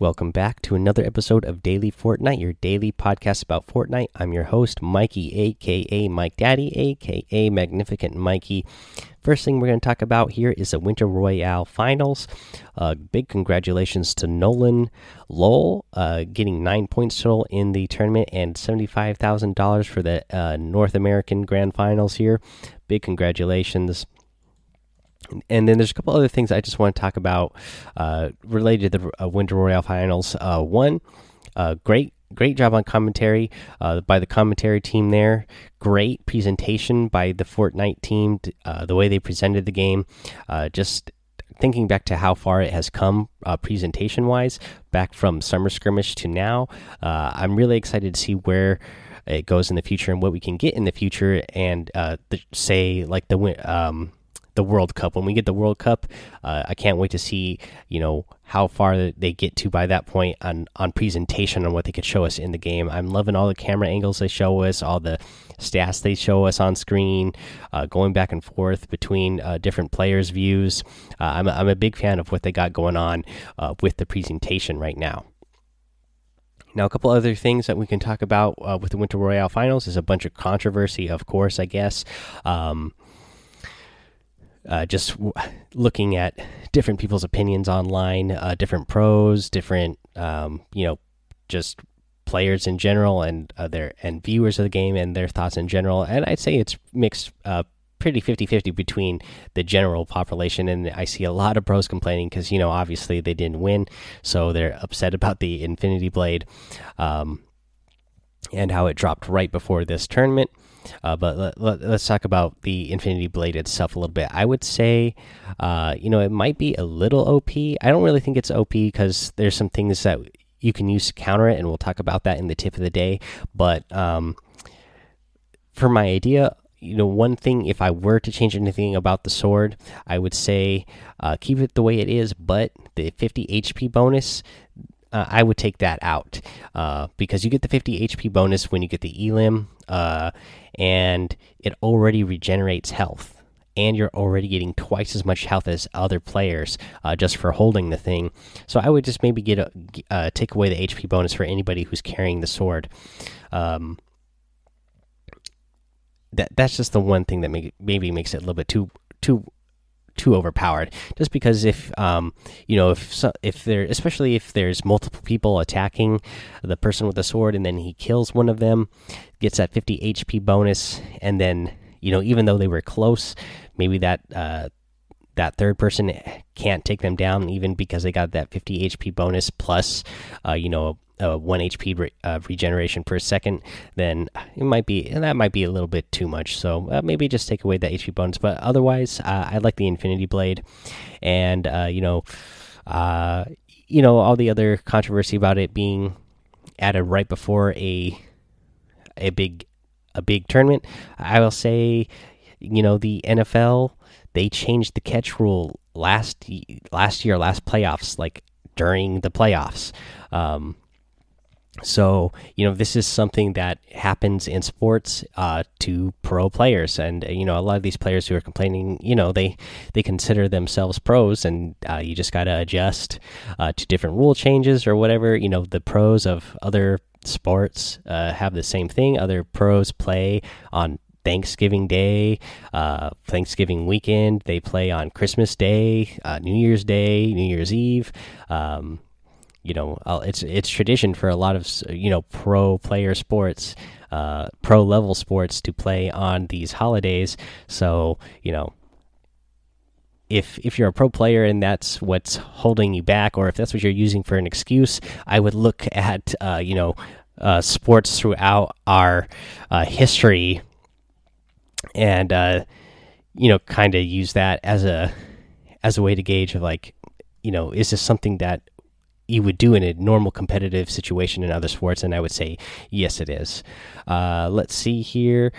Welcome back to another episode of Daily Fortnite, your daily podcast about Fortnite. I'm your host, Mikey, aka Mike Daddy, aka Magnificent Mikey. First thing we're going to talk about here is the Winter Royale Finals. Uh, big congratulations to Nolan Lowell, uh, getting nine points total in the tournament and $75,000 for the uh, North American Grand Finals here. Big congratulations and then there's a couple other things I just want to talk about uh, related to the uh, Winter Royale Finals. Uh, one, uh, great great job on commentary uh, by the commentary team there. Great presentation by the Fortnite team. Uh, the way they presented the game, just thinking back to how far it has come presentation wise, back from summer skirmish to now. I'm really excited to see where it goes in the future and what we can get in the future and the, say like the um, the World Cup. When we get the World Cup, uh, I can't wait to see you know how far they get to by that point on on presentation on what they could show us in the game. I'm loving all the camera angles they show us, all the stats they show us on screen, uh, going back and forth between uh, different players' views. Uh, I'm a, I'm a big fan of what they got going on uh, with the presentation right now. Now, a couple other things that we can talk about uh, with the Winter Royale Finals is a bunch of controversy, of course, I guess. Um, uh, just looking at different people's opinions online, uh, different pros, different um, you know, just players in general, and uh, their and viewers of the game and their thoughts in general. And I'd say it's mixed. Uh, pretty 50-50 between the general population and i see a lot of pros complaining because you know obviously they didn't win so they're upset about the infinity blade um, and how it dropped right before this tournament uh, but let, us let, talk about the Infinity Blade itself a little bit. I would say, uh, you know, it might be a little OP. I don't really think it's OP because there's some things that you can use to counter it, and we'll talk about that in the tip of the day. But um, for my idea, you know, one thing, if I were to change anything about the sword, I would say uh, keep it the way it is, but the 50 HP bonus uh, I would take that out uh, because you get the 50 HP bonus when you get the Elim, uh, and it already regenerates health. And you're already getting twice as much health as other players uh, just for holding the thing. So I would just maybe get a uh, take away the HP bonus for anybody who's carrying the sword. Um, that that's just the one thing that may, maybe makes it a little bit too too too overpowered. Just because if um, you know if if there especially if there's multiple people attacking the person with the sword and then he kills one of them, gets that 50 HP bonus, and then you know even though they were close, maybe that uh, that third person can't take them down even because they got that 50 HP bonus plus uh, you know one HP re uh, regeneration per second, then it might be and that might be a little bit too much. So uh, maybe just take away the HP bonus. But otherwise, uh, I like the Infinity Blade, and uh, you know, uh, you know all the other controversy about it being added right before a a big a big tournament. I will say, you know, the NFL they changed the catch rule last last year, last playoffs, like during the playoffs. Um, so you know this is something that happens in sports uh, to pro players. And you know a lot of these players who are complaining you know they they consider themselves pros and uh, you just got to adjust uh, to different rule changes or whatever. You know the pros of other sports uh, have the same thing. Other pros play on Thanksgiving Day, uh, Thanksgiving weekend. They play on Christmas Day, uh, New Year's Day, New Year's Eve. Um, you know uh, it's it's tradition for a lot of you know pro player sports uh, pro level sports to play on these holidays so you know if if you're a pro player and that's what's holding you back or if that's what you're using for an excuse i would look at uh, you know uh, sports throughout our uh, history and uh, you know kind of use that as a as a way to gauge of like you know is this something that you would do in a normal competitive situation in other sports? And i would say yes it is. Uh, let's see here.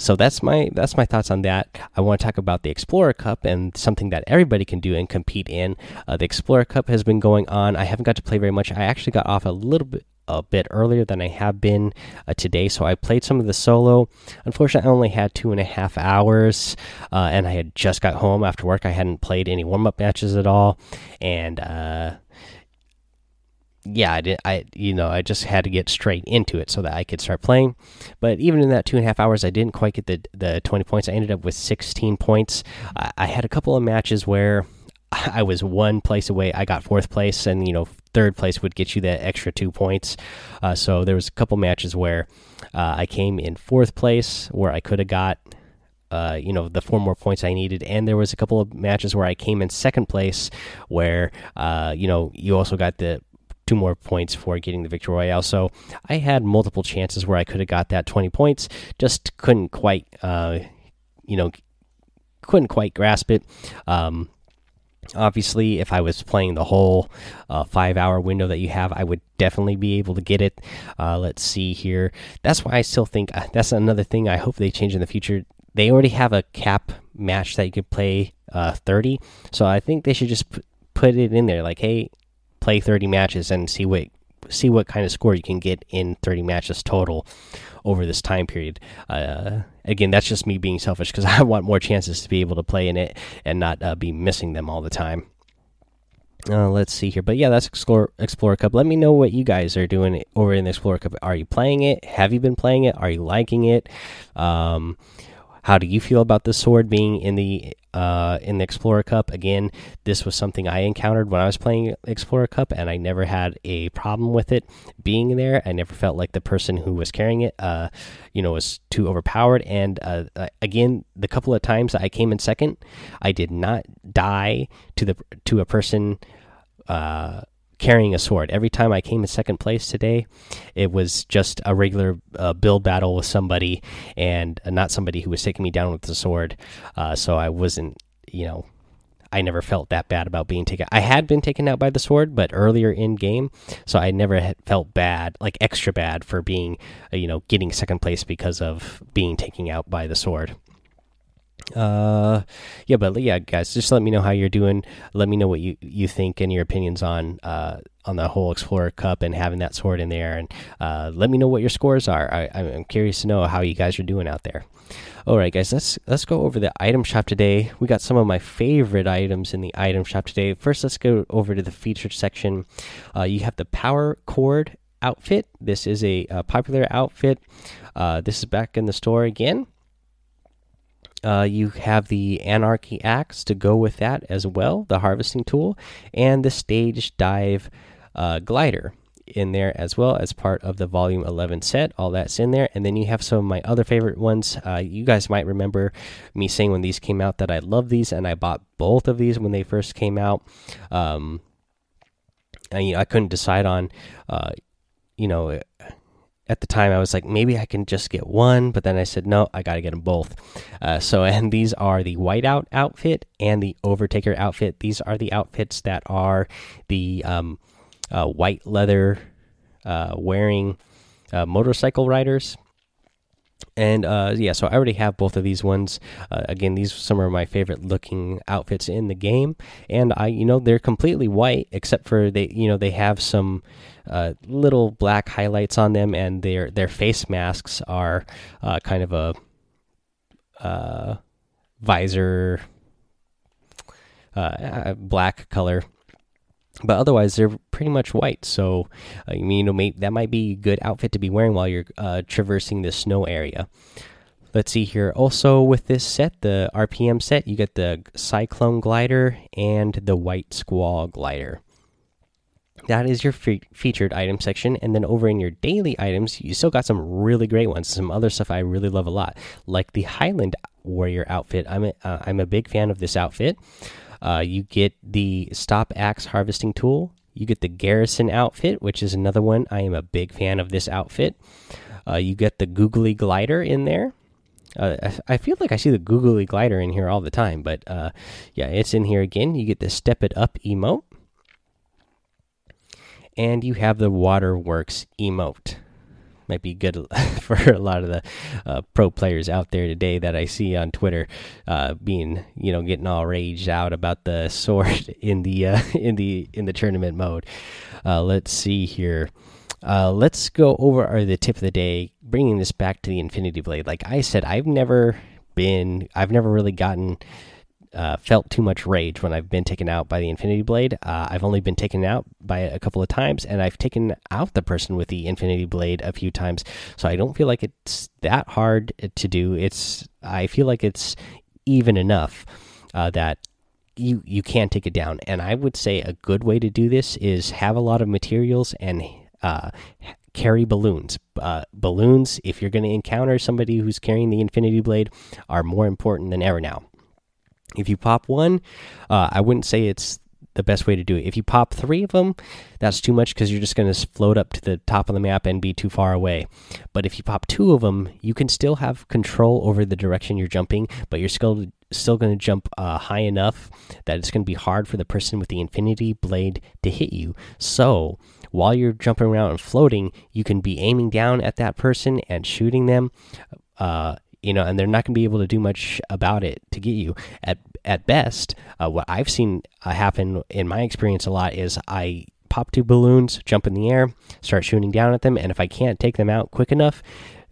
So that's my that's my thoughts on that. I want to talk about the explorer cup and something that everybody can do and compete in. Uh, the explorer cup has been going on. I haven't got to play very much. I actually got off a little bit a bit earlier than I have been uh, today. So I played some of the solo. Unfortunately, I only had two and a half hours, uh, and I had just got home after work. I hadn't played any warm up matches at all, and uh, yeah, I did. I you know I just had to get straight into it so that I could start playing. But even in that two and a half hours, I didn't quite get the the twenty points. I ended up with sixteen points. I, I had a couple of matches where I was one place away. I got fourth place, and you know third place would get you that extra two points. Uh, so there was a couple matches where uh, I came in fourth place, where I could have got uh, you know the four more points I needed, and there was a couple of matches where I came in second place, where uh, you know you also got the two more points for getting the victory royale. So I had multiple chances where I could have got that 20 points, just couldn't quite, uh, you know, couldn't quite grasp it. Um, obviously, if I was playing the whole uh, five hour window that you have, I would definitely be able to get it. Uh, let's see here. That's why I still think uh, that's another thing I hope they change in the future. They already have a cap match that you could play uh, 30. So I think they should just put it in there like, hey, play 30 matches and see what see what kind of score you can get in 30 matches total over this time period. Uh, again, that's just me being selfish because I want more chances to be able to play in it and not uh, be missing them all the time. Uh, let's see here, but yeah, that's Explore Explorer Cup. Let me know what you guys are doing over in the Explorer Cup. Are you playing it? Have you been playing it? Are you liking it? Um, how do you feel about the sword being in the uh, in the Explorer Cup? Again, this was something I encountered when I was playing Explorer Cup, and I never had a problem with it being there. I never felt like the person who was carrying it, uh, you know, was too overpowered. And uh, again, the couple of times I came in second, I did not die to the to a person uh, carrying a sword. Every time I came in second place today, it was just a regular uh, build battle with somebody and not somebody who was taking me down with the sword. Uh, so I wasn't, you know, I never felt that bad about being taken. I had been taken out by the sword, but earlier in game, so I never felt bad, like extra bad, for being, uh, you know, getting second place because of being taken out by the sword uh yeah but yeah guys just let me know how you're doing. Let me know what you you think and your opinions on uh on the whole explorer cup and having that sword in there. And uh let me know what your scores are. I, i'm curious to know how you guys are doing out there. All right guys let's let's go over the item shop today. We got some of my favorite items in the item shop today. First let's go over to the featured section. Uh you have the power chord outfit. This is a, a popular outfit. Uh this is back in the store again uh, you have the Anarchy Axe to go with that as well, the harvesting tool, and the Stage Dive uh, glider in there as well as part of the volume 11 set. All that's in there. And then you have some of my other favorite ones. Uh, you guys might remember me saying when these came out that i love these and i bought both of these when they first came out. Um, and, you know, i couldn't decide on uh, you know at the time I was like, maybe I can just get one, but then I said, no, I got to get them both. Uh, so, and these are the whiteout outfit and the overtaker outfit. These are the outfits that are the um, uh, white leather uh, wearing uh, motorcycle riders. And uh, yeah, so I already have both of these ones. Uh, again, these are some of my favorite looking outfits in the game, and I, you know, they're completely white except for they, you know, they have some uh, little black highlights on them, and their their face masks are uh, kind of a uh, visor uh, black color but otherwise they're pretty much white. So uh, you know that might be a good outfit to be wearing while you're uh, traversing the snow area. Let's see here. Also with this set the rpm set you get the cyclone glider and the white squall glider. That is your fe featured item section. And then over in your daily items you still got some really great ones. Some other stuff i really love a lot like the highland warrior outfit. I'm a, uh, i'm a big fan of this outfit uh, you get the stop axe harvesting tool. You get the garrison outfit, which is another one. I am a big fan of this outfit. Uh, you get the googly glider in there. Uh, I, I, feel like I see the googly glider in here all the time, but uh, yeah, it's in here again. You get the step it up emote, and you have the waterworks emote might be good for a lot of the uh, pro players out there today that I see on Twitter, uh, being you know getting all raged out about the sword in the uh, in the in the tournament mode. Uh, let's see here. Uh, let's go over the tip of the day, bringing this back to the Infinity Blade. Like I said, I've never been, I've never really gotten uh, felt too much rage when I've been taken out by the Infinity Blade. Uh, I've only been taken out by it a couple of times, and I've taken out the person with the Infinity Blade a few times. So I don't feel like it's that hard to do. It's I feel like it's even enough uh, that you you can take it down. And I would say a good way to do this is have a lot of materials and uh, carry balloons. Uh, balloons, if you're going to encounter somebody who's carrying the Infinity Blade, are more important than ever now. If you pop one, uh, I wouldn't say it's the best way to do it. If you pop three of them, that's too much because you're just going to float up to the top of the map and be too far away. But if you pop two of them, you can still have control over the direction you're jumping, but you're still still going to jump uh, high enough that it's going to be hard for the person with the Infinity Blade to hit you. So while you're jumping around and floating, you can be aiming down at that person and shooting them. Uh, you know, and they're not going to be able to do much about it to get you. At at best, uh, what I've seen uh, happen in my experience a lot is I pop two balloons, jump in the air, start shooting down at them, and if I can't take them out quick enough,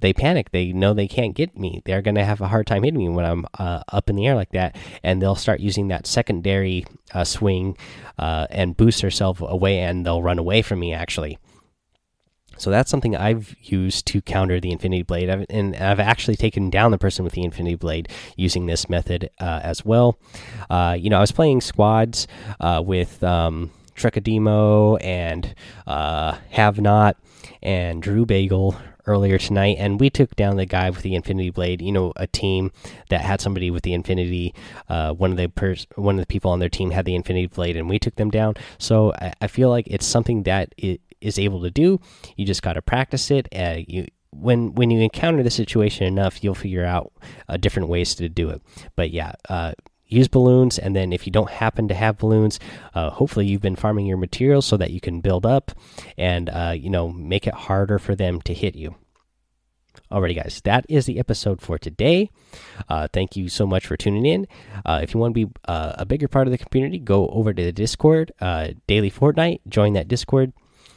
they panic. They know they can't get me. They're going to have a hard time hitting me when I'm uh, up in the air like that, and they'll start using that secondary uh, swing uh, and boost themselves away, and they'll run away from me actually. So that's something I've used to counter the Infinity Blade, I've, and I've actually taken down the person with the Infinity Blade using this method uh, as well. Uh, you know, I was playing squads uh, with um, Trekademo and uh, Have Not and Drew Bagel earlier tonight, and we took down the guy with the Infinity Blade. You know, a team that had somebody with the Infinity. Uh, one of the one of the people on their team had the Infinity Blade, and we took them down. So I, I feel like it's something that it is able to do. You just got to practice it. Uh, you when when you encounter the situation enough, you'll figure out uh, different ways to do it. But yeah, uh, use balloons, and then if you don't happen to have balloons, uh, hopefully you've been farming your materials so that you can build up and uh, you know make it harder for them to hit you. Alrighty, guys, that is the episode for today. Uh, thank you so much for tuning in. Uh, if you want to be uh, a bigger part of the community, go over to the Discord, uh, Daily Fortnite, join that Discord.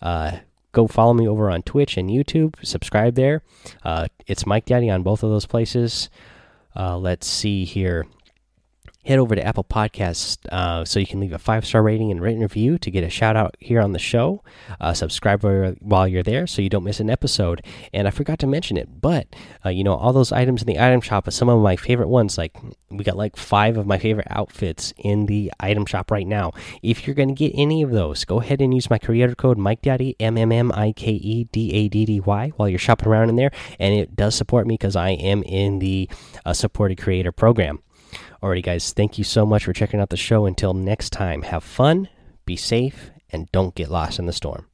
Uh, go follow me over on Twitch and YouTube. Subscribe there. Uh, it's Mike Daddy on both of those places. Uh, let's see here head over to Apple Podcasts uh, so you can leave a five star rating and written review to get a shout out here on the show. Uh, subscribe while you're there so you don't miss an episode. And I forgot to mention it, but uh, you know, all those items in the item shop are some of my favorite ones. Like, we got like five of my favorite outfits in the item shop right now. If you're going to get any of those, go ahead and use my creator code Mike Daddy, M M M I K E D A D D Y, while you're shopping around in there. And it does support me because I am in the uh, supported creator program. Alrighty, guys, thank you so much for checking out the show. Until next time, have fun, be safe, and don't get lost in the storm.